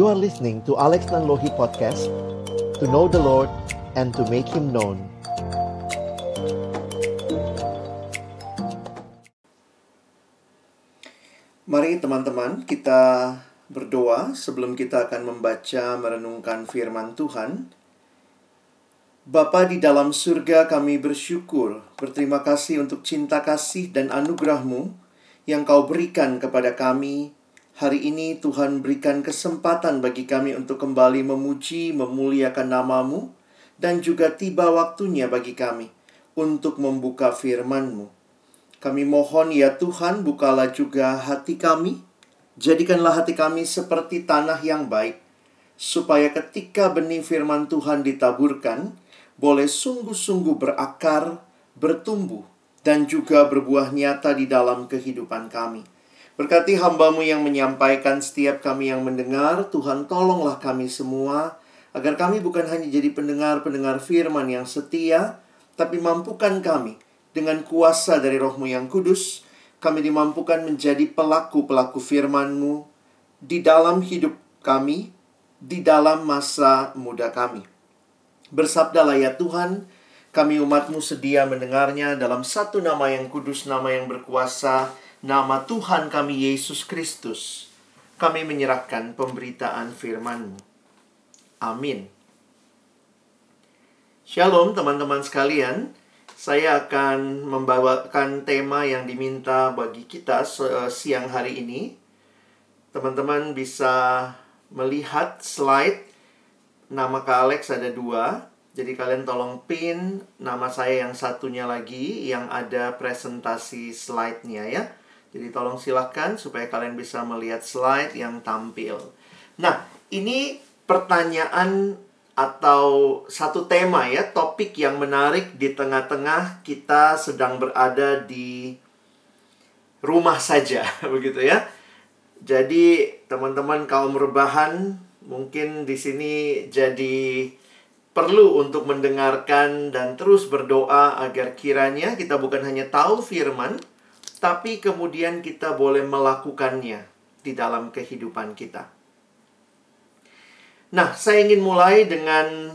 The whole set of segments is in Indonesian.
You are listening to Alex Nanlohi Podcast To know the Lord and to make Him known Mari teman-teman kita berdoa sebelum kita akan membaca merenungkan firman Tuhan. Bapa di dalam surga kami bersyukur, berterima kasih untuk cinta kasih dan anugerahmu yang kau berikan kepada kami. Hari ini Tuhan berikan kesempatan bagi kami untuk kembali memuji, memuliakan namamu, dan juga tiba waktunya bagi kami untuk membuka firman-Mu. Kami mohon ya Tuhan bukalah juga hati kami. Jadikanlah hati kami seperti tanah yang baik. Supaya ketika benih firman Tuhan ditaburkan, boleh sungguh-sungguh berakar, bertumbuh, dan juga berbuah nyata di dalam kehidupan kami. Berkati hambamu yang menyampaikan setiap kami yang mendengar, Tuhan tolonglah kami semua, agar kami bukan hanya jadi pendengar-pendengar firman yang setia, tapi mampukan kami dengan kuasa dari rohmu yang kudus, kami dimampukan menjadi pelaku-pelaku firman-Mu di dalam hidup kami, di dalam masa muda kami. Bersabdalah ya Tuhan, kami umatmu sedia mendengarnya dalam satu nama yang kudus, nama yang berkuasa, nama Tuhan kami Yesus Kristus. Kami menyerahkan pemberitaan firman-Mu. Amin. Shalom teman-teman sekalian saya akan membawakan tema yang diminta bagi kita siang hari ini. Teman-teman bisa melihat slide nama Kak Alex ada dua. Jadi kalian tolong pin nama saya yang satunya lagi yang ada presentasi slide-nya ya. Jadi tolong silahkan supaya kalian bisa melihat slide yang tampil. Nah, ini pertanyaan atau satu tema ya, topik yang menarik di tengah-tengah kita sedang berada di rumah saja, begitu ya. Jadi teman-teman kaum rebahan mungkin di sini jadi perlu untuk mendengarkan dan terus berdoa agar kiranya kita bukan hanya tahu firman, tapi kemudian kita boleh melakukannya di dalam kehidupan kita. Nah, saya ingin mulai dengan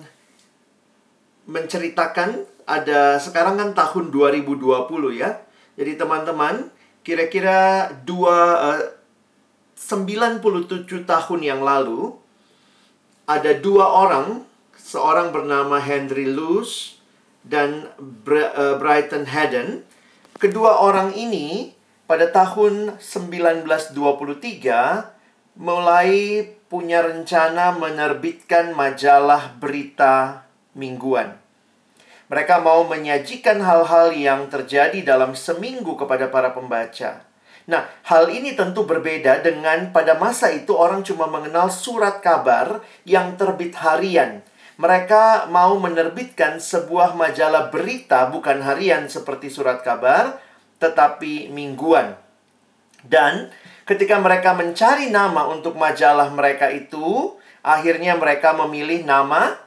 menceritakan ada sekarang kan tahun 2020 ya. Jadi teman-teman, kira-kira dua uh, 97 tahun yang lalu ada dua orang, seorang bernama Henry Luce dan Brighton Haddon. Kedua orang ini pada tahun 1923 mulai punya rencana menerbitkan majalah berita mingguan. Mereka mau menyajikan hal-hal yang terjadi dalam seminggu kepada para pembaca. Nah, hal ini tentu berbeda dengan pada masa itu orang cuma mengenal surat kabar yang terbit harian. Mereka mau menerbitkan sebuah majalah berita bukan harian seperti surat kabar, tetapi mingguan. Dan Ketika mereka mencari nama untuk majalah mereka itu, akhirnya mereka memilih nama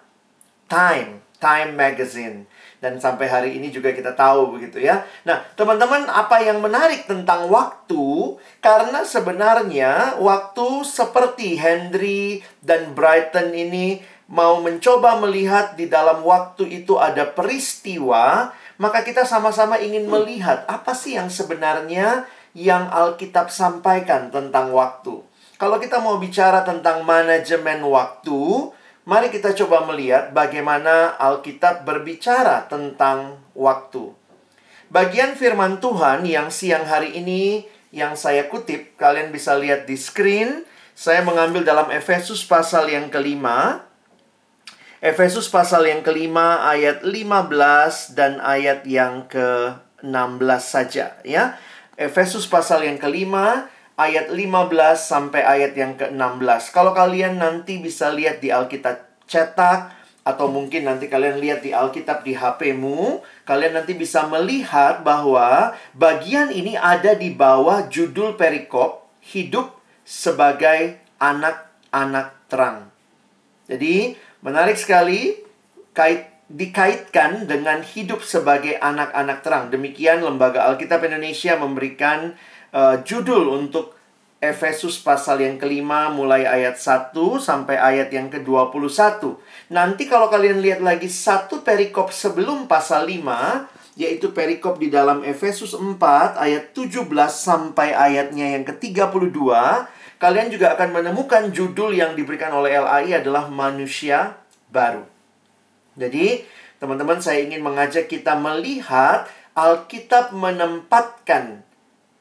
Time, Time Magazine. Dan sampai hari ini juga kita tahu begitu ya. Nah, teman-teman, apa yang menarik tentang waktu? Karena sebenarnya waktu seperti Henry dan Brighton ini mau mencoba melihat di dalam waktu itu ada peristiwa, maka kita sama-sama ingin melihat apa sih yang sebenarnya yang Alkitab sampaikan tentang waktu. Kalau kita mau bicara tentang manajemen waktu, mari kita coba melihat bagaimana Alkitab berbicara tentang waktu. Bagian firman Tuhan yang siang hari ini yang saya kutip, kalian bisa lihat di screen. Saya mengambil dalam Efesus pasal yang kelima. Efesus pasal yang kelima ayat 15 dan ayat yang ke-16 saja ya. Efesus pasal yang kelima, ayat 15 sampai ayat yang ke-16. Kalau kalian nanti bisa lihat di Alkitab cetak, atau mungkin nanti kalian lihat di Alkitab di HP-mu, kalian nanti bisa melihat bahwa bagian ini ada di bawah judul perikop, hidup sebagai anak-anak terang. Jadi, menarik sekali kait dikaitkan dengan hidup sebagai anak-anak terang. Demikian Lembaga Alkitab Indonesia memberikan uh, judul untuk Efesus pasal yang kelima mulai ayat 1 sampai ayat yang ke-21. Nanti kalau kalian lihat lagi satu perikop sebelum pasal 5, yaitu perikop di dalam Efesus 4 ayat 17 sampai ayatnya yang ke-32, kalian juga akan menemukan judul yang diberikan oleh LAI adalah manusia baru. Jadi, teman-teman saya ingin mengajak kita melihat Alkitab menempatkan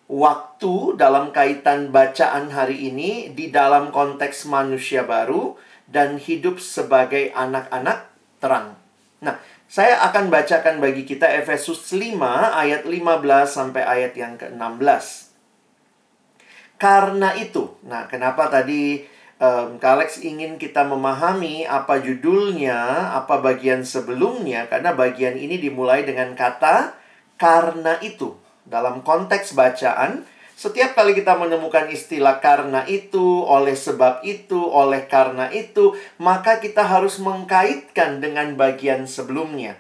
waktu dalam kaitan bacaan hari ini di dalam konteks manusia baru dan hidup sebagai anak-anak terang. Nah, saya akan bacakan bagi kita Efesus 5 ayat 15 sampai ayat yang ke-16. Karena itu, nah kenapa tadi um, Kalex ingin kita memahami apa judulnya, apa bagian sebelumnya, karena bagian ini dimulai dengan kata karena itu. Dalam konteks bacaan, setiap kali kita menemukan istilah karena itu, oleh sebab itu, oleh karena itu, maka kita harus mengkaitkan dengan bagian sebelumnya.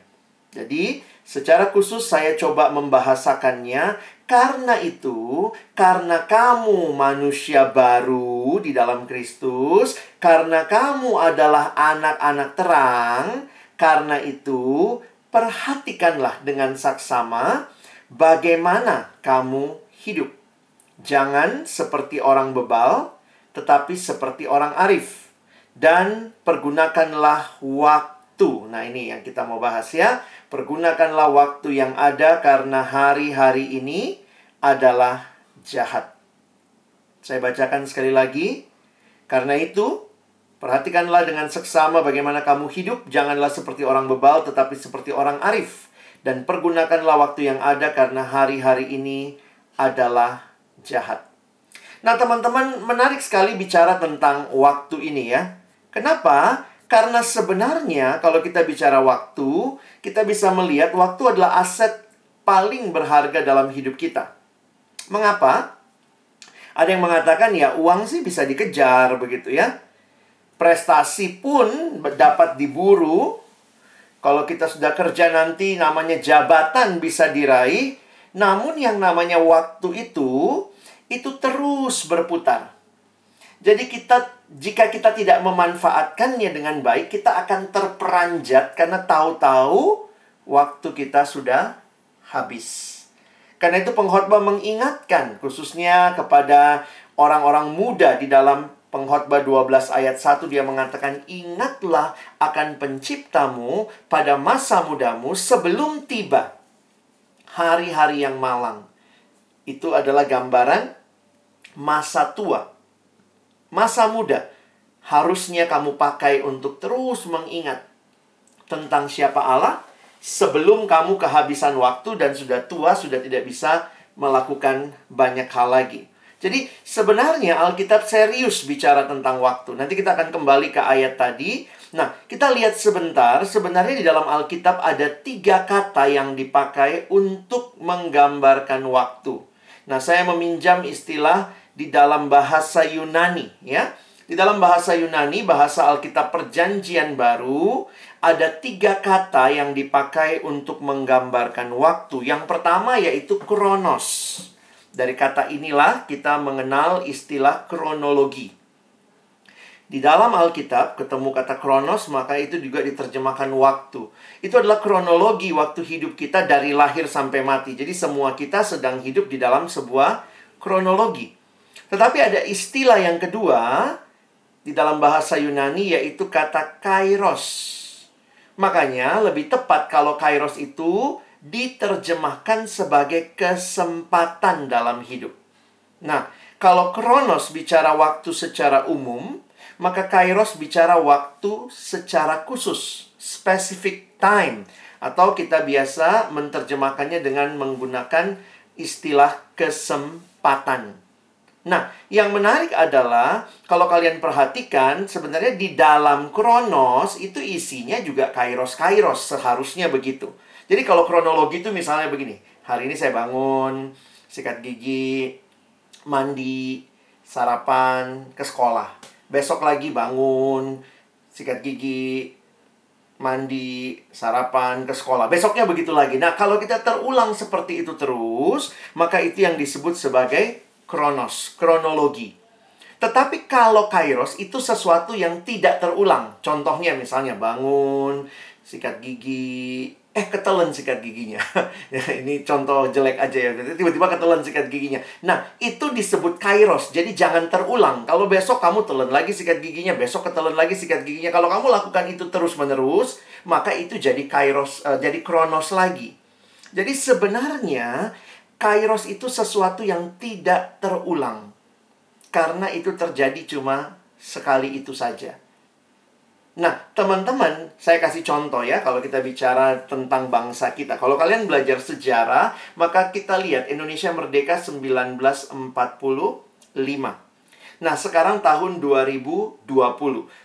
Jadi, secara khusus saya coba membahasakannya karena itu, karena kamu manusia baru di dalam Kristus, karena kamu adalah anak-anak terang, karena itu perhatikanlah dengan saksama bagaimana kamu hidup. Jangan seperti orang bebal, tetapi seperti orang arif. Dan pergunakanlah waktu. Nah, ini yang kita mau bahas ya. Pergunakanlah waktu yang ada karena hari-hari ini adalah jahat. Saya bacakan sekali lagi. Karena itu, perhatikanlah dengan seksama bagaimana kamu hidup. Janganlah seperti orang bebal, tetapi seperti orang arif dan pergunakanlah waktu yang ada karena hari-hari ini adalah jahat. Nah, teman-teman, menarik sekali bicara tentang waktu ini ya. Kenapa? Karena sebenarnya kalau kita bicara waktu, kita bisa melihat waktu adalah aset paling berharga dalam hidup kita. Mengapa? Ada yang mengatakan ya uang sih bisa dikejar begitu ya. Prestasi pun dapat diburu, kalau kita sudah kerja nanti namanya jabatan bisa diraih, namun yang namanya waktu itu itu terus berputar. Jadi kita jika kita tidak memanfaatkannya dengan baik, kita akan terperanjat karena tahu-tahu waktu kita sudah habis. Karena itu pengkhotbah mengingatkan khususnya kepada orang-orang muda di dalam Pengkhotbah 12 ayat 1 dia mengatakan ingatlah akan penciptamu pada masa mudamu sebelum tiba hari-hari yang malang. Itu adalah gambaran masa tua. Masa muda harusnya kamu pakai untuk terus mengingat tentang siapa Allah sebelum kamu kehabisan waktu dan sudah tua sudah tidak bisa melakukan banyak hal lagi. Jadi sebenarnya Alkitab serius bicara tentang waktu. Nanti kita akan kembali ke ayat tadi. Nah, kita lihat sebentar. Sebenarnya di dalam Alkitab ada tiga kata yang dipakai untuk menggambarkan waktu. Nah, saya meminjam istilah di dalam bahasa Yunani, ya. Di dalam bahasa Yunani, bahasa Alkitab Perjanjian Baru, ada tiga kata yang dipakai untuk menggambarkan waktu. Yang pertama yaitu kronos. Dari kata inilah kita mengenal istilah kronologi. Di dalam Alkitab ketemu kata kronos maka itu juga diterjemahkan waktu. Itu adalah kronologi waktu hidup kita dari lahir sampai mati. Jadi semua kita sedang hidup di dalam sebuah kronologi. Tetapi ada istilah yang kedua di dalam bahasa Yunani yaitu kata kairos. Makanya lebih tepat kalau kairos itu diterjemahkan sebagai kesempatan dalam hidup. Nah, kalau Kronos bicara waktu secara umum, maka Kairos bicara waktu secara khusus, specific time. Atau kita biasa menerjemahkannya dengan menggunakan istilah kesempatan. Nah, yang menarik adalah kalau kalian perhatikan sebenarnya di dalam Kronos itu isinya juga kairos-kairos seharusnya begitu. Jadi kalau kronologi itu misalnya begini, hari ini saya bangun, sikat gigi, mandi, sarapan, ke sekolah. Besok lagi bangun, sikat gigi, mandi, sarapan, ke sekolah. Besoknya begitu lagi. Nah, kalau kita terulang seperti itu terus, maka itu yang disebut sebagai kronos, kronologi. Tetapi kalau kairos itu sesuatu yang tidak terulang. Contohnya misalnya bangun, sikat gigi, eh ketelan sikat giginya. ya, ini contoh jelek aja ya. Tiba-tiba ketelan sikat giginya. Nah, itu disebut kairos. Jadi jangan terulang. Kalau besok kamu telan lagi sikat giginya, besok ketelan lagi sikat giginya. Kalau kamu lakukan itu terus-menerus, maka itu jadi kairos, uh, jadi kronos lagi. Jadi sebenarnya kairos itu sesuatu yang tidak terulang. Karena itu terjadi cuma sekali itu saja. Nah, teman-teman, saya kasih contoh ya kalau kita bicara tentang bangsa kita. Kalau kalian belajar sejarah, maka kita lihat Indonesia merdeka 1945. Nah, sekarang tahun 2020.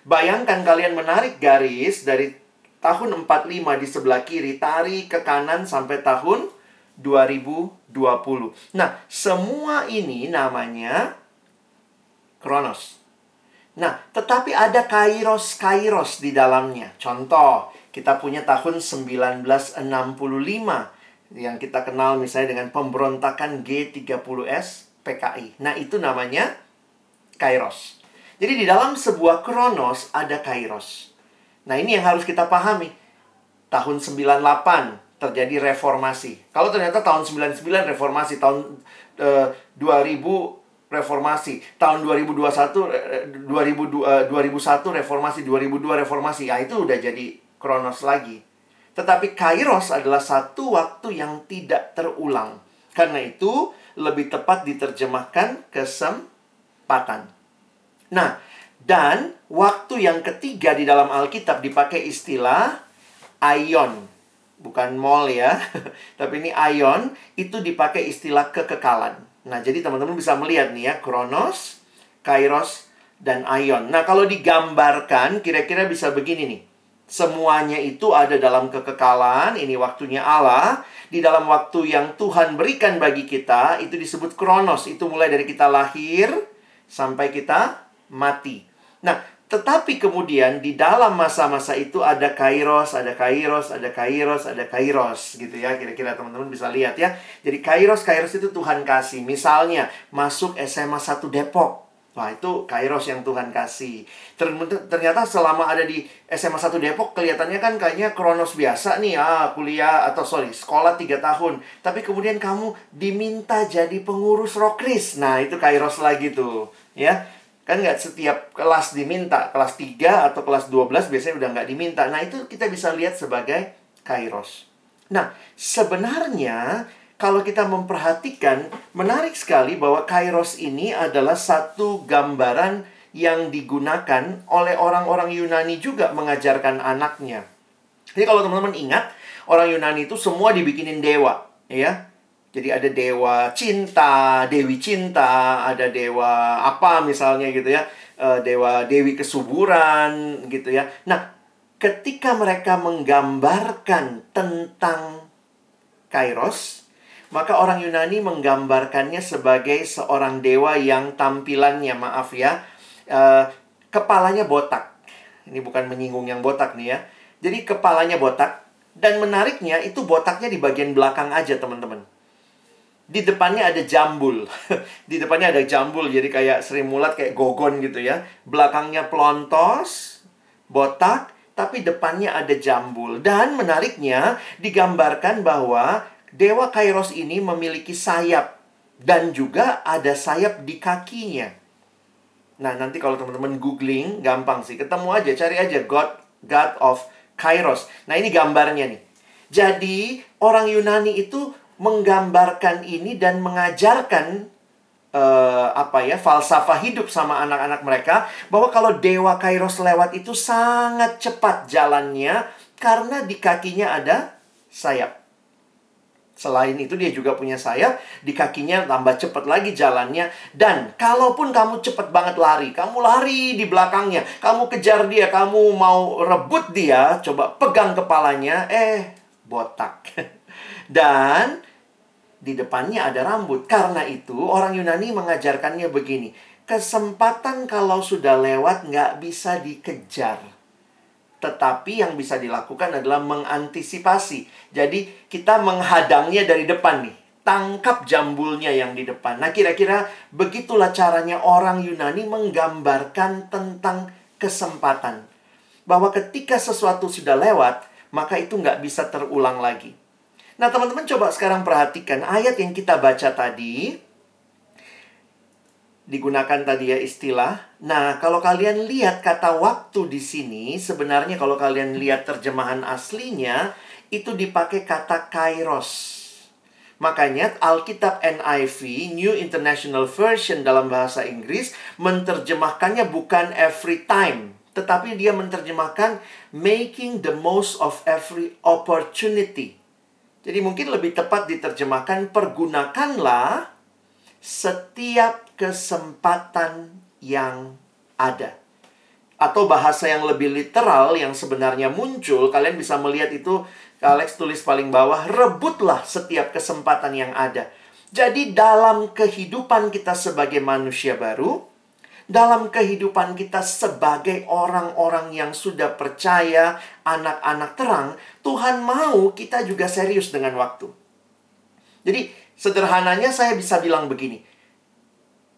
Bayangkan kalian menarik garis dari tahun 45 di sebelah kiri, tarik ke kanan sampai tahun 2020. Nah, semua ini namanya Kronos. Nah, tetapi ada kairos-kairos di dalamnya. Contoh, kita punya tahun 1965 yang kita kenal misalnya dengan pemberontakan G30S PKI. Nah, itu namanya kairos. Jadi di dalam sebuah kronos ada kairos. Nah, ini yang harus kita pahami. Tahun 98 terjadi reformasi. Kalau ternyata tahun 99 reformasi, tahun uh, 2000 reformasi. Tahun 2021 2000, 2001 reformasi, 2002 reformasi. Ya itu udah jadi kronos lagi. Tetapi kairos adalah satu waktu yang tidak terulang. Karena itu lebih tepat diterjemahkan kesempatan. Nah, dan waktu yang ketiga di dalam Alkitab dipakai istilah aion. Bukan mall ya, tapi ini aion itu dipakai istilah kekekalan. Nah, jadi teman-teman bisa melihat nih ya, Kronos, Kairos, dan Aion. Nah, kalau digambarkan, kira-kira bisa begini nih. Semuanya itu ada dalam kekekalan, ini waktunya Allah. Di dalam waktu yang Tuhan berikan bagi kita, itu disebut Kronos. Itu mulai dari kita lahir sampai kita mati. Nah, tetapi kemudian di dalam masa-masa itu ada kairos, ada kairos, ada kairos, ada kairos gitu ya. Kira-kira teman-teman bisa lihat ya. Jadi kairos, kairos itu Tuhan kasih. Misalnya masuk SMA 1 Depok. Wah, itu kairos yang Tuhan kasih. Ternyata selama ada di SMA 1 Depok kelihatannya kan kayaknya kronos biasa nih ah kuliah atau sorry sekolah 3 tahun. Tapi kemudian kamu diminta jadi pengurus rokris. Nah, itu kairos lagi tuh, ya. Kan nggak setiap kelas diminta, kelas 3 atau kelas 12 biasanya udah nggak diminta. Nah, itu kita bisa lihat sebagai kairos. Nah, sebenarnya kalau kita memperhatikan, menarik sekali bahwa kairos ini adalah satu gambaran yang digunakan oleh orang-orang Yunani juga mengajarkan anaknya. Jadi kalau teman-teman ingat, orang Yunani itu semua dibikinin dewa, ya. Jadi ada dewa cinta, dewi cinta, ada dewa apa misalnya gitu ya, e, dewa dewi kesuburan gitu ya. Nah, ketika mereka menggambarkan tentang Kairos, maka orang Yunani menggambarkannya sebagai seorang dewa yang tampilannya maaf ya, e, kepalanya botak. Ini bukan menyinggung yang botak nih ya. Jadi kepalanya botak dan menariknya itu botaknya di bagian belakang aja teman-teman di depannya ada jambul. di depannya ada jambul, jadi kayak Sri Mulat kayak gogon gitu ya. Belakangnya pelontos, botak, tapi depannya ada jambul. Dan menariknya digambarkan bahwa Dewa Kairos ini memiliki sayap dan juga ada sayap di kakinya. Nah, nanti kalau teman-teman googling gampang sih, ketemu aja, cari aja God God of Kairos. Nah, ini gambarnya nih. Jadi, orang Yunani itu menggambarkan ini dan mengajarkan uh, apa ya falsafah hidup sama anak-anak mereka bahwa kalau dewa Kairos lewat itu sangat cepat jalannya karena di kakinya ada sayap. Selain itu dia juga punya sayap, di kakinya tambah cepat lagi jalannya. Dan kalaupun kamu cepat banget lari, kamu lari di belakangnya, kamu kejar dia, kamu mau rebut dia, coba pegang kepalanya, eh botak. Dan di depannya ada rambut. Karena itu orang Yunani mengajarkannya begini. Kesempatan kalau sudah lewat nggak bisa dikejar. Tetapi yang bisa dilakukan adalah mengantisipasi. Jadi kita menghadangnya dari depan nih. tangkap jambulnya yang di depan. Nah, kira-kira begitulah caranya orang Yunani menggambarkan tentang kesempatan. Bahwa ketika sesuatu sudah lewat, maka itu nggak bisa terulang lagi. Nah, teman-teman coba sekarang perhatikan ayat yang kita baca tadi. Digunakan tadi ya istilah. Nah, kalau kalian lihat kata waktu di sini, sebenarnya kalau kalian lihat terjemahan aslinya, itu dipakai kata kairos. Makanya Alkitab NIV, New International Version dalam bahasa Inggris, menerjemahkannya bukan every time, tetapi dia menerjemahkan making the most of every opportunity. Jadi mungkin lebih tepat diterjemahkan pergunakanlah setiap kesempatan yang ada. Atau bahasa yang lebih literal yang sebenarnya muncul, kalian bisa melihat itu Alex tulis paling bawah, rebutlah setiap kesempatan yang ada. Jadi dalam kehidupan kita sebagai manusia baru, dalam kehidupan kita sebagai orang-orang yang sudah percaya, anak-anak terang, Tuhan mau kita juga serius dengan waktu. Jadi, sederhananya saya bisa bilang begini.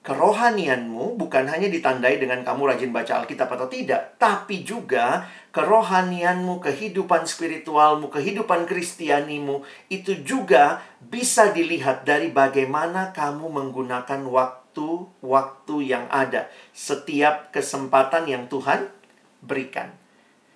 Kerohanianmu bukan hanya ditandai dengan kamu rajin baca Alkitab atau tidak, tapi juga kerohanianmu, kehidupan spiritualmu, kehidupan kristianimu itu juga bisa dilihat dari bagaimana kamu menggunakan waktu waktu-waktu yang ada, setiap kesempatan yang Tuhan berikan.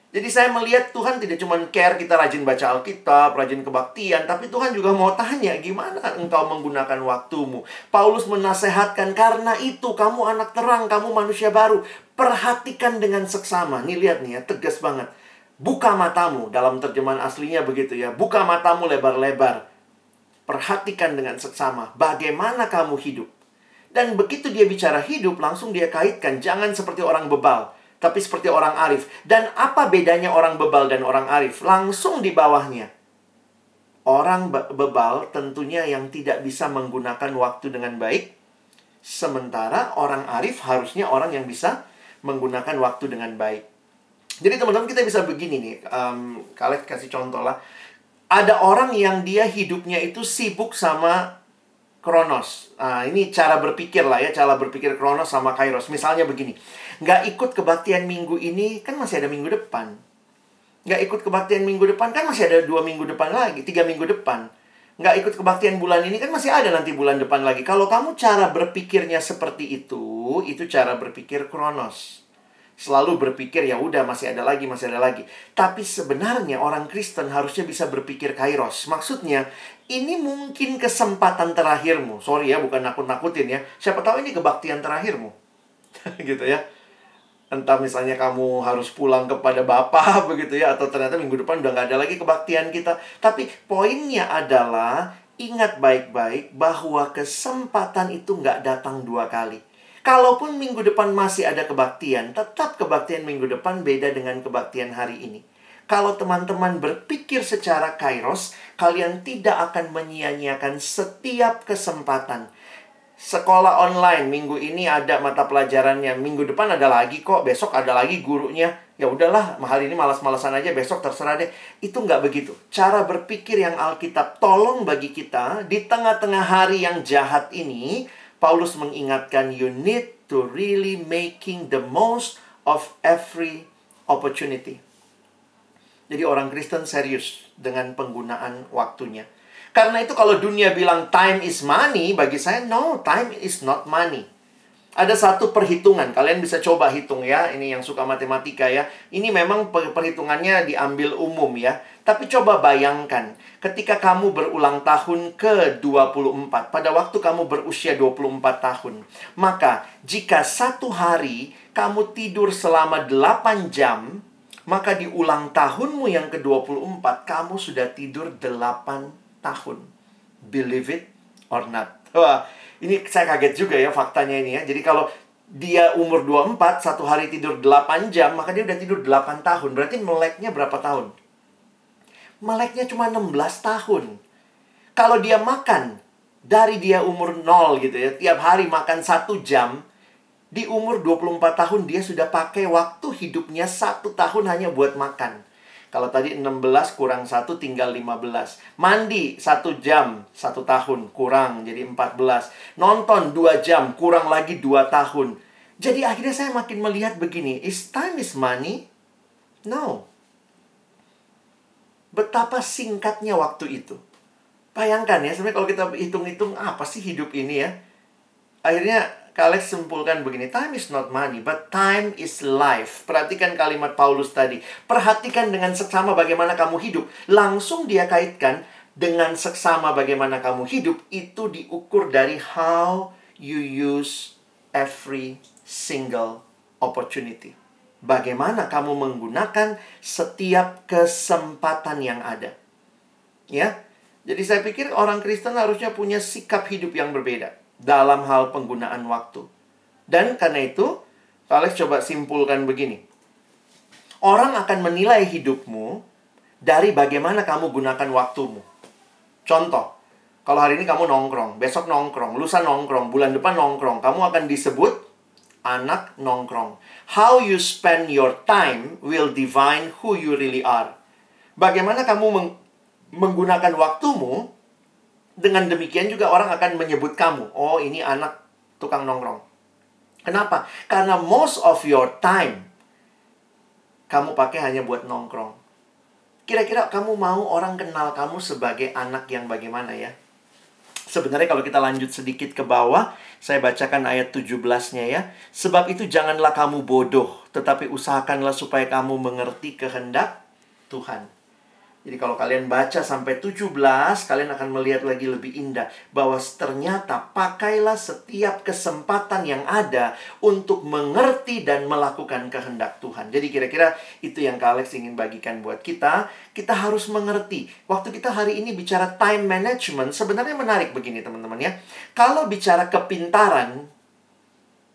Jadi saya melihat Tuhan tidak cuma care kita rajin baca Alkitab, rajin kebaktian, tapi Tuhan juga mau tanya gimana engkau menggunakan waktumu. Paulus menasehatkan karena itu kamu anak terang, kamu manusia baru. Perhatikan dengan seksama. Nih lihat nih ya, tegas banget. Buka matamu dalam terjemahan aslinya begitu ya. Buka matamu lebar-lebar. Perhatikan dengan seksama bagaimana kamu hidup. Dan begitu dia bicara hidup, langsung dia kaitkan. Jangan seperti orang bebal, tapi seperti orang arif. Dan apa bedanya orang bebal dan orang arif? Langsung di bawahnya. Orang bebal tentunya yang tidak bisa menggunakan waktu dengan baik. Sementara orang arif harusnya orang yang bisa menggunakan waktu dengan baik. Jadi teman-teman kita bisa begini nih. Um, kalian kasih contoh lah. Ada orang yang dia hidupnya itu sibuk sama Kronos. Nah, ini cara berpikir lah ya, cara berpikir Kronos sama Kairos. Misalnya begini, nggak ikut kebaktian minggu ini, kan masih ada minggu depan. Nggak ikut kebaktian minggu depan, kan masih ada dua minggu depan lagi, tiga minggu depan. Nggak ikut kebaktian bulan ini, kan masih ada nanti bulan depan lagi. Kalau kamu cara berpikirnya seperti itu, itu cara berpikir Kronos selalu berpikir ya udah masih ada lagi masih ada lagi. Tapi sebenarnya orang Kristen harusnya bisa berpikir kairos. Maksudnya ini mungkin kesempatan terakhirmu. Sorry ya bukan nakut nakutin ya. Siapa tahu ini kebaktian terakhirmu. Gitu ya. Entah misalnya kamu harus pulang kepada Bapak begitu ya atau ternyata minggu depan udah nggak ada lagi kebaktian kita. Tapi poinnya adalah ingat baik-baik bahwa kesempatan itu nggak datang dua kali Kalaupun minggu depan masih ada kebaktian, tetap kebaktian minggu depan beda dengan kebaktian hari ini. Kalau teman-teman berpikir secara kairos, kalian tidak akan menyia-nyiakan setiap kesempatan. Sekolah online minggu ini ada mata pelajarannya, minggu depan ada lagi kok, besok ada lagi gurunya. Ya udahlah, hari ini malas-malasan aja, besok terserah deh. Itu nggak begitu. Cara berpikir yang Alkitab tolong bagi kita di tengah-tengah hari yang jahat ini, Paulus mengingatkan you need to really making the most of every opportunity. Jadi orang Kristen serius dengan penggunaan waktunya. Karena itu kalau dunia bilang time is money, bagi saya no, time is not money. Ada satu perhitungan, kalian bisa coba hitung ya. Ini yang suka matematika ya. Ini memang perhitungannya diambil umum ya. Tapi coba bayangkan, ketika kamu berulang tahun ke-24, pada waktu kamu berusia 24 tahun, maka jika satu hari kamu tidur selama 8 jam, maka di ulang tahunmu yang ke-24, kamu sudah tidur 8 tahun. Believe it or not. Wah, ini saya kaget juga ya faktanya ini ya. Jadi kalau dia umur 24, satu hari tidur 8 jam, maka dia udah tidur 8 tahun. Berarti meleknya berapa tahun? Meleknya cuma 16 tahun. Kalau dia makan, dari dia umur 0 gitu ya, tiap hari makan satu jam, di umur 24 tahun dia sudah pakai waktu hidupnya satu tahun hanya buat makan. Kalau tadi 16 kurang 1 tinggal 15. Mandi 1 jam 1 tahun kurang jadi 14. Nonton 2 jam kurang lagi 2 tahun. Jadi akhirnya saya makin melihat begini, is time is money? No. Betapa singkatnya waktu itu. Bayangkan ya, sebenarnya kalau kita hitung-hitung apa sih hidup ini ya? Akhirnya Alex simpulkan begini, time is not money, but time is life. Perhatikan kalimat Paulus tadi. Perhatikan dengan seksama bagaimana kamu hidup. Langsung dia kaitkan dengan seksama bagaimana kamu hidup. Itu diukur dari how you use every single opportunity. Bagaimana kamu menggunakan setiap kesempatan yang ada. Ya. Jadi saya pikir orang Kristen harusnya punya sikap hidup yang berbeda dalam hal penggunaan waktu. Dan karena itu, Alex coba simpulkan begini. Orang akan menilai hidupmu dari bagaimana kamu gunakan waktumu. Contoh, kalau hari ini kamu nongkrong, besok nongkrong, lusa nongkrong, bulan depan nongkrong, kamu akan disebut anak nongkrong. How you spend your time will define who you really are. Bagaimana kamu meng menggunakan waktumu dengan demikian juga orang akan menyebut kamu, oh ini anak tukang nongkrong. Kenapa? Karena most of your time kamu pakai hanya buat nongkrong. Kira-kira kamu mau orang kenal kamu sebagai anak yang bagaimana ya? Sebenarnya kalau kita lanjut sedikit ke bawah, saya bacakan ayat 17-nya ya. Sebab itu janganlah kamu bodoh, tetapi usahakanlah supaya kamu mengerti kehendak Tuhan. Jadi kalau kalian baca sampai 17, kalian akan melihat lagi lebih indah bahwa ternyata pakailah setiap kesempatan yang ada untuk mengerti dan melakukan kehendak Tuhan. Jadi kira-kira itu yang Kak Alex ingin bagikan buat kita. Kita harus mengerti. Waktu kita hari ini bicara time management, sebenarnya menarik begini teman-teman ya. Kalau bicara kepintaran,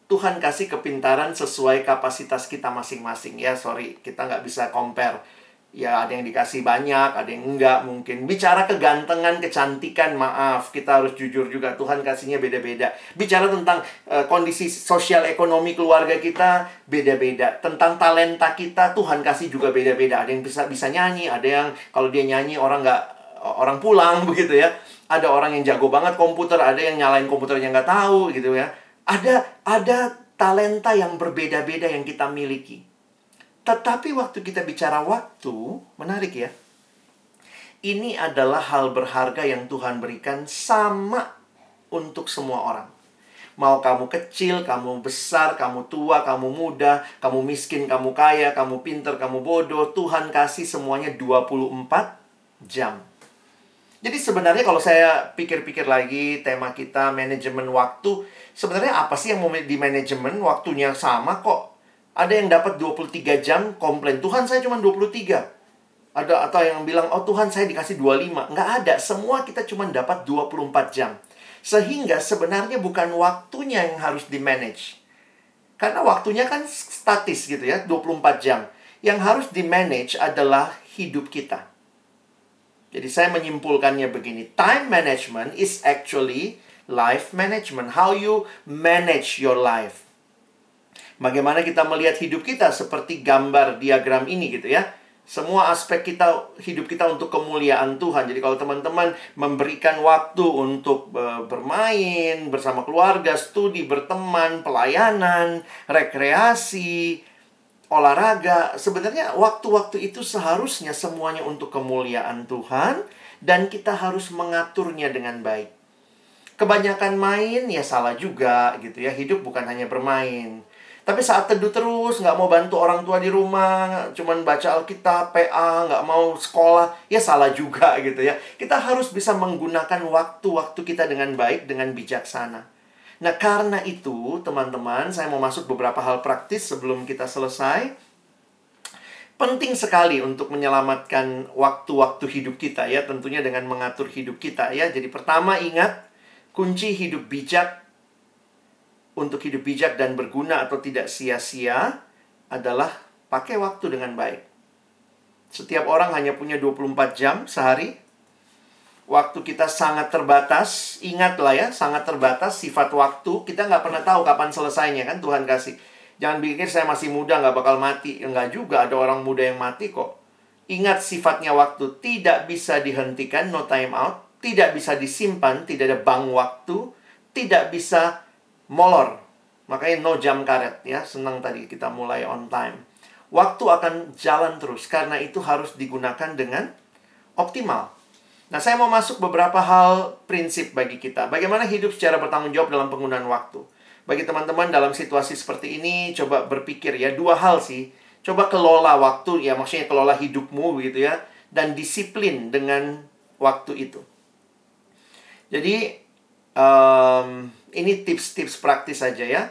Tuhan kasih kepintaran sesuai kapasitas kita masing-masing ya. Sorry, kita nggak bisa compare ya ada yang dikasih banyak, ada yang enggak mungkin. Bicara kegantengan, kecantikan, maaf, kita harus jujur juga Tuhan kasihnya beda-beda. Bicara tentang uh, kondisi sosial ekonomi keluarga kita beda-beda. Tentang talenta kita Tuhan kasih juga beda-beda. Ada yang bisa bisa nyanyi, ada yang kalau dia nyanyi orang nggak orang pulang begitu ya. Ada orang yang jago banget komputer, ada yang nyalain komputernya nggak tahu gitu ya. Ada ada talenta yang berbeda-beda yang kita miliki. Tetapi waktu kita bicara waktu, menarik ya. Ini adalah hal berharga yang Tuhan berikan sama untuk semua orang. Mau kamu kecil, kamu besar, kamu tua, kamu muda, kamu miskin, kamu kaya, kamu pinter, kamu bodoh, Tuhan kasih semuanya 24 jam. Jadi sebenarnya kalau saya pikir-pikir lagi tema kita manajemen waktu, sebenarnya apa sih yang mau di manajemen waktunya sama kok ada yang dapat 23 jam komplain, Tuhan saya cuma 23. Ada atau yang bilang, oh Tuhan saya dikasih 25. Nggak ada, semua kita cuma dapat 24 jam. Sehingga sebenarnya bukan waktunya yang harus di-manage. Karena waktunya kan statis gitu ya, 24 jam. Yang harus di-manage adalah hidup kita. Jadi saya menyimpulkannya begini, time management is actually life management. How you manage your life. Bagaimana kita melihat hidup kita seperti gambar diagram ini gitu ya. Semua aspek kita hidup kita untuk kemuliaan Tuhan. Jadi kalau teman-teman memberikan waktu untuk bermain bersama keluarga, studi, berteman, pelayanan, rekreasi, olahraga, sebenarnya waktu-waktu itu seharusnya semuanya untuk kemuliaan Tuhan dan kita harus mengaturnya dengan baik. Kebanyakan main ya salah juga gitu ya. Hidup bukan hanya bermain. Tapi saat teduh terus, nggak mau bantu orang tua di rumah, cuman baca Alkitab, PA, nggak mau sekolah, ya salah juga gitu ya. Kita harus bisa menggunakan waktu-waktu kita dengan baik, dengan bijaksana. Nah, karena itu, teman-teman, saya mau masuk beberapa hal praktis sebelum kita selesai. Penting sekali untuk menyelamatkan waktu-waktu hidup kita ya, tentunya dengan mengatur hidup kita ya. Jadi pertama ingat, kunci hidup bijak untuk hidup bijak dan berguna atau tidak sia-sia adalah pakai waktu dengan baik. Setiap orang hanya punya 24 jam sehari. Waktu kita sangat terbatas. Ingatlah ya, sangat terbatas sifat waktu. Kita nggak pernah tahu kapan selesainya kan Tuhan kasih. Jangan pikir saya masih muda nggak bakal mati. Enggak juga, ada orang muda yang mati kok. Ingat sifatnya waktu tidak bisa dihentikan, no time out, tidak bisa disimpan, tidak ada bank waktu, tidak bisa molor. Makanya no jam karet ya, senang tadi kita mulai on time. Waktu akan jalan terus karena itu harus digunakan dengan optimal. Nah, saya mau masuk beberapa hal prinsip bagi kita. Bagaimana hidup secara bertanggung jawab dalam penggunaan waktu. Bagi teman-teman dalam situasi seperti ini, coba berpikir ya, dua hal sih Coba kelola waktu, ya maksudnya kelola hidupmu gitu ya. Dan disiplin dengan waktu itu. Jadi, um, ini tips-tips praktis saja ya.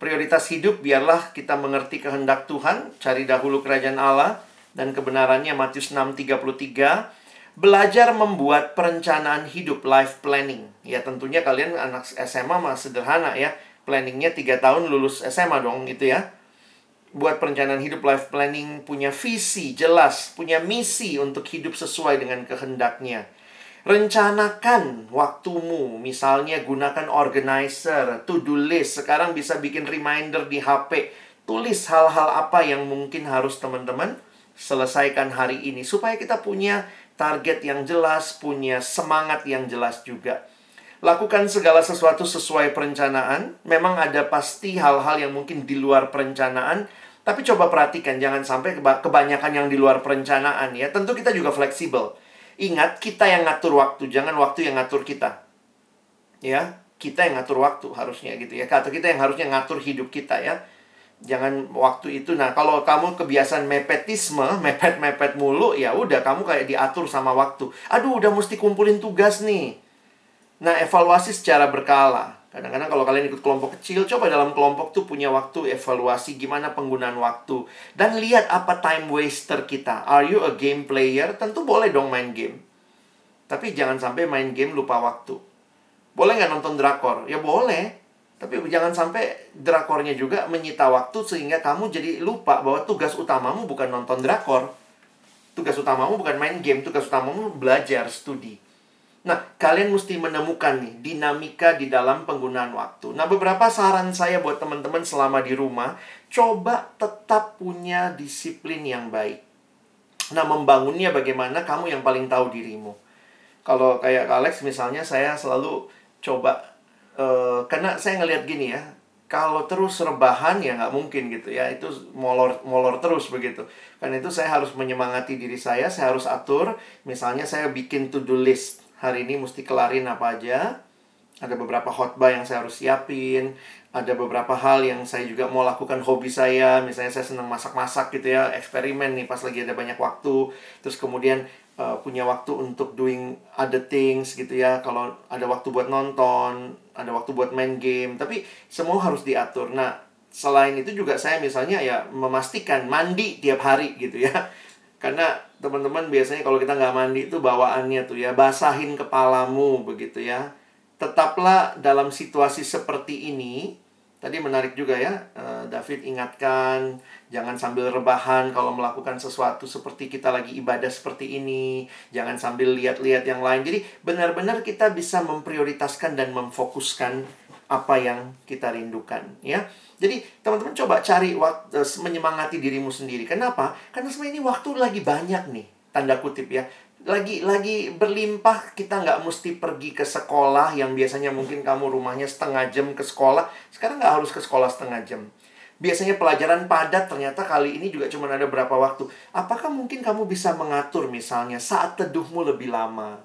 Prioritas hidup biarlah kita mengerti kehendak Tuhan, cari dahulu kerajaan Allah dan kebenarannya Matius 6:33. Belajar membuat perencanaan hidup, life planning. Ya tentunya kalian anak SMA mah sederhana ya. Planningnya 3 tahun lulus SMA dong gitu ya buat perencanaan hidup life planning punya visi jelas, punya misi untuk hidup sesuai dengan kehendaknya. Rencanakan waktumu, misalnya gunakan organizer, to-do list. Sekarang bisa bikin reminder di HP. Tulis hal-hal apa yang mungkin harus teman-teman selesaikan hari ini supaya kita punya target yang jelas, punya semangat yang jelas juga. Lakukan segala sesuatu sesuai perencanaan. Memang ada pasti hal-hal yang mungkin di luar perencanaan, tapi coba perhatikan jangan sampai kebanyakan yang di luar perencanaan ya. Tentu kita juga fleksibel. Ingat, kita yang ngatur waktu, jangan waktu yang ngatur kita. Ya, kita yang ngatur waktu harusnya gitu ya. Atau kita yang harusnya ngatur hidup kita ya. Jangan waktu itu. Nah, kalau kamu kebiasaan mepetisme, mepet-mepet mulu, ya udah kamu kayak diatur sama waktu. Aduh, udah mesti kumpulin tugas nih Nah, evaluasi secara berkala. Kadang-kadang kalau kalian ikut kelompok kecil, coba dalam kelompok tuh punya waktu evaluasi gimana penggunaan waktu. Dan lihat apa time waster kita. Are you a game player? Tentu boleh dong main game. Tapi jangan sampai main game lupa waktu. Boleh nggak nonton drakor? Ya boleh. Tapi jangan sampai drakornya juga menyita waktu sehingga kamu jadi lupa bahwa tugas utamamu bukan nonton drakor. Tugas utamamu bukan main game, tugas utamamu belajar, studi. Nah, kalian mesti menemukan nih dinamika di dalam penggunaan waktu. Nah, beberapa saran saya buat teman-teman selama di rumah, coba tetap punya disiplin yang baik. Nah, membangunnya bagaimana kamu yang paling tahu dirimu. Kalau kayak Alex misalnya saya selalu coba uh, karena saya ngelihat gini ya, kalau terus rebahan ya nggak mungkin gitu ya itu molor molor terus begitu karena itu saya harus menyemangati diri saya saya harus atur misalnya saya bikin to do list hari ini mesti kelarin apa aja. Ada beberapa khotbah yang saya harus siapin. Ada beberapa hal yang saya juga mau lakukan hobi saya. Misalnya saya senang masak-masak gitu ya. Eksperimen nih pas lagi ada banyak waktu. Terus kemudian uh, punya waktu untuk doing other things gitu ya. Kalau ada waktu buat nonton. Ada waktu buat main game. Tapi semua harus diatur. Nah, selain itu juga saya misalnya ya memastikan mandi tiap hari gitu ya karena teman-teman biasanya kalau kita nggak mandi itu bawaannya tuh ya basahin kepalamu begitu ya. Tetaplah dalam situasi seperti ini. Tadi menarik juga ya, eh, David ingatkan jangan sambil rebahan kalau melakukan sesuatu seperti kita lagi ibadah seperti ini, jangan sambil lihat-lihat yang lain. Jadi benar-benar kita bisa memprioritaskan dan memfokuskan apa yang kita rindukan ya. Jadi teman-teman coba cari waktu eh, menyemangati dirimu sendiri. Kenapa? Karena sebenarnya ini waktu lagi banyak nih, tanda kutip ya. Lagi lagi berlimpah kita nggak mesti pergi ke sekolah yang biasanya mungkin kamu rumahnya setengah jam ke sekolah. Sekarang nggak harus ke sekolah setengah jam. Biasanya pelajaran padat ternyata kali ini juga cuma ada berapa waktu. Apakah mungkin kamu bisa mengatur misalnya saat teduhmu lebih lama?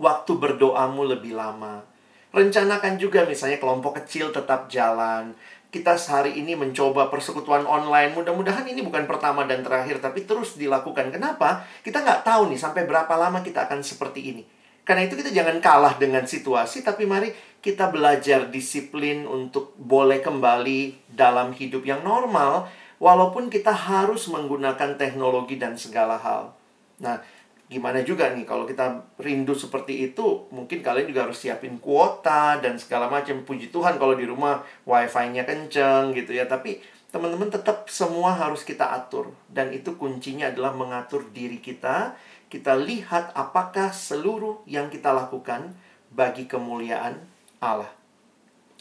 Waktu berdoamu lebih lama. Rencanakan juga misalnya kelompok kecil tetap jalan kita sehari ini mencoba persekutuan online. Mudah-mudahan ini bukan pertama dan terakhir, tapi terus dilakukan. Kenapa? Kita nggak tahu nih sampai berapa lama kita akan seperti ini. Karena itu kita jangan kalah dengan situasi, tapi mari kita belajar disiplin untuk boleh kembali dalam hidup yang normal, walaupun kita harus menggunakan teknologi dan segala hal. Nah, gimana juga nih kalau kita rindu seperti itu mungkin kalian juga harus siapin kuota dan segala macam. Puji Tuhan kalau di rumah wifi-nya kenceng gitu ya. Tapi teman-teman tetap semua harus kita atur. Dan itu kuncinya adalah mengatur diri kita. Kita lihat apakah seluruh yang kita lakukan bagi kemuliaan Allah.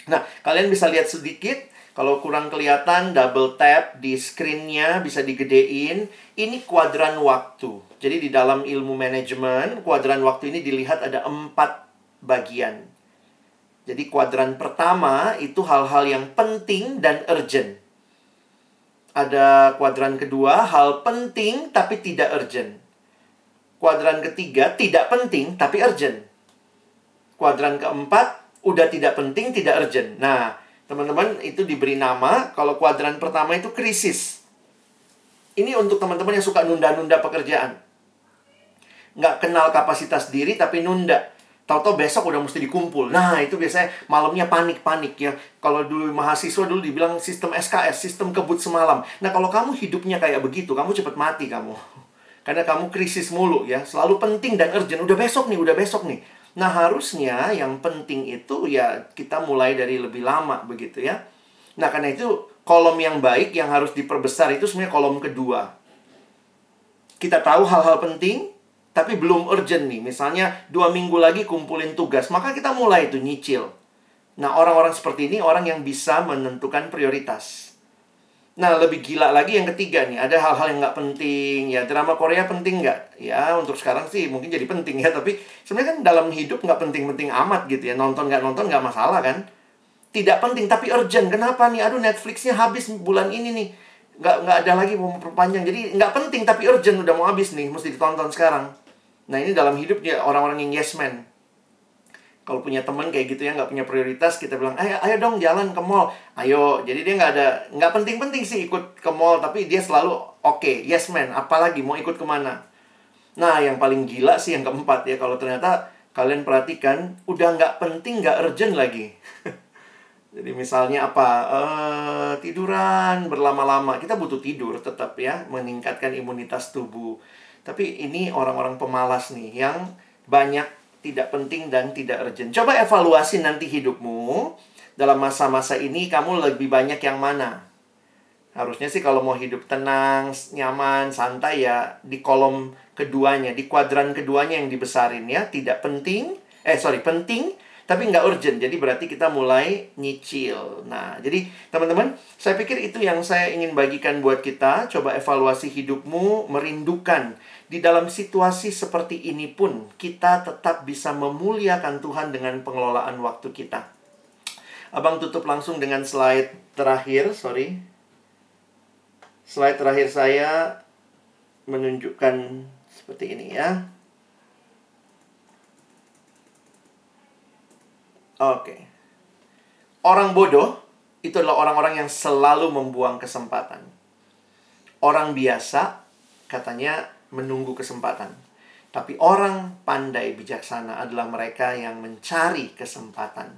Nah kalian bisa lihat sedikit Kalau kurang kelihatan, double tap di screen-nya bisa digedein. Ini kuadran waktu. Jadi di dalam ilmu manajemen, kuadran waktu ini dilihat ada empat bagian. Jadi kuadran pertama itu hal-hal yang penting dan urgent. Ada kuadran kedua, hal penting tapi tidak urgent. Kuadran ketiga, tidak penting tapi urgent. Kuadran keempat, udah tidak penting, tidak urgent. Nah, teman-teman itu diberi nama, kalau kuadran pertama itu krisis. Ini untuk teman-teman yang suka nunda-nunda pekerjaan. Nggak kenal kapasitas diri tapi nunda. Tahu-tahu besok udah mesti dikumpul. Nah, itu biasanya malamnya panik-panik ya. Kalau dulu mahasiswa dulu dibilang sistem SKS, sistem kebut semalam. Nah, kalau kamu hidupnya kayak begitu, kamu cepat mati kamu. Karena kamu krisis mulu ya. Selalu penting dan urgent. Udah besok nih, udah besok nih. Nah, harusnya yang penting itu ya kita mulai dari lebih lama begitu ya. Nah, karena itu kolom yang baik yang harus diperbesar itu sebenarnya kolom kedua. Kita tahu hal-hal penting, tapi belum urgent nih. Misalnya dua minggu lagi kumpulin tugas, maka kita mulai itu nyicil. Nah, orang-orang seperti ini orang yang bisa menentukan prioritas. Nah, lebih gila lagi yang ketiga nih, ada hal-hal yang nggak penting. Ya, drama Korea penting nggak? Ya, untuk sekarang sih mungkin jadi penting ya, tapi sebenarnya kan dalam hidup nggak penting-penting amat gitu ya. Nonton nggak nonton nggak masalah kan? Tidak penting tapi urgent. Kenapa nih? Aduh, Netflixnya habis bulan ini nih. Nggak, nggak ada lagi mau perpanjang. Jadi nggak penting tapi urgent udah mau habis nih, mesti ditonton sekarang. Nah ini dalam hidup dia orang-orang yang yes man. Kalau punya teman kayak gitu ya nggak punya prioritas kita bilang ayo ayo dong jalan ke mall. Ayo. Jadi dia nggak ada nggak penting-penting sih ikut ke mall tapi dia selalu oke okay, yes man. Apalagi mau ikut ke mana? Nah yang paling gila sih yang keempat ya kalau ternyata kalian perhatikan udah nggak penting nggak urgent lagi. Jadi misalnya apa? Uh, tiduran berlama-lama. Kita butuh tidur tetap ya meningkatkan imunitas tubuh. Tapi ini orang-orang pemalas nih yang banyak tidak penting dan tidak urgent. Coba evaluasi nanti hidupmu dalam masa-masa ini kamu lebih banyak yang mana? Harusnya sih kalau mau hidup tenang, nyaman, santai ya di kolom keduanya, di kuadran keduanya yang dibesarin ya. Tidak penting, eh sorry, penting tapi nggak urgent. Jadi berarti kita mulai nyicil. Nah, jadi teman-teman, saya pikir itu yang saya ingin bagikan buat kita. Coba evaluasi hidupmu, merindukan di dalam situasi seperti ini pun kita tetap bisa memuliakan Tuhan dengan pengelolaan waktu kita. Abang tutup langsung dengan slide terakhir, sorry. Slide terakhir saya menunjukkan seperti ini ya. Oke. Orang bodoh itu adalah orang-orang yang selalu membuang kesempatan. Orang biasa katanya menunggu kesempatan. Tapi orang pandai bijaksana adalah mereka yang mencari kesempatan.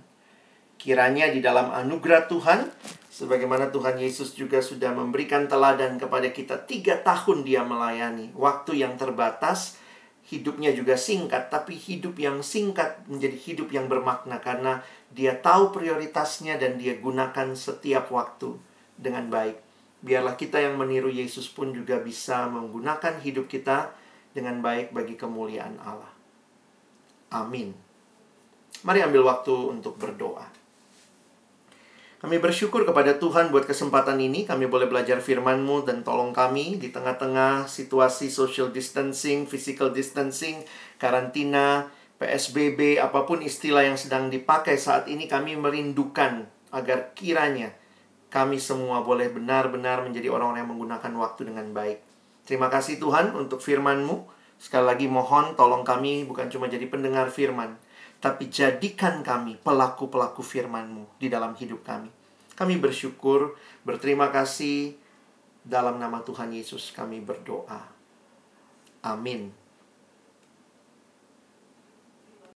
Kiranya di dalam anugerah Tuhan, sebagaimana Tuhan Yesus juga sudah memberikan teladan kepada kita, tiga tahun dia melayani. Waktu yang terbatas, hidupnya juga singkat, tapi hidup yang singkat menjadi hidup yang bermakna karena dia tahu prioritasnya dan dia gunakan setiap waktu dengan baik. Biarlah kita yang meniru Yesus pun juga bisa menggunakan hidup kita dengan baik bagi kemuliaan Allah. Amin. Mari ambil waktu untuk berdoa. Kami bersyukur kepada Tuhan buat kesempatan ini. Kami boleh belajar firman-Mu dan tolong kami di tengah-tengah situasi social distancing, physical distancing, karantina, PSBB, apa pun istilah yang sedang dipakai saat ini, kami merindukan agar kiranya kami semua boleh benar-benar menjadi orang-orang yang menggunakan waktu dengan baik. Terima kasih Tuhan untuk firman-Mu. Sekali lagi mohon tolong kami bukan cuma jadi pendengar firman, tapi jadikan kami pelaku-pelaku firman-Mu di dalam hidup kami. Kami bersyukur, berterima kasih dalam nama Tuhan Yesus kami berdoa. Amin.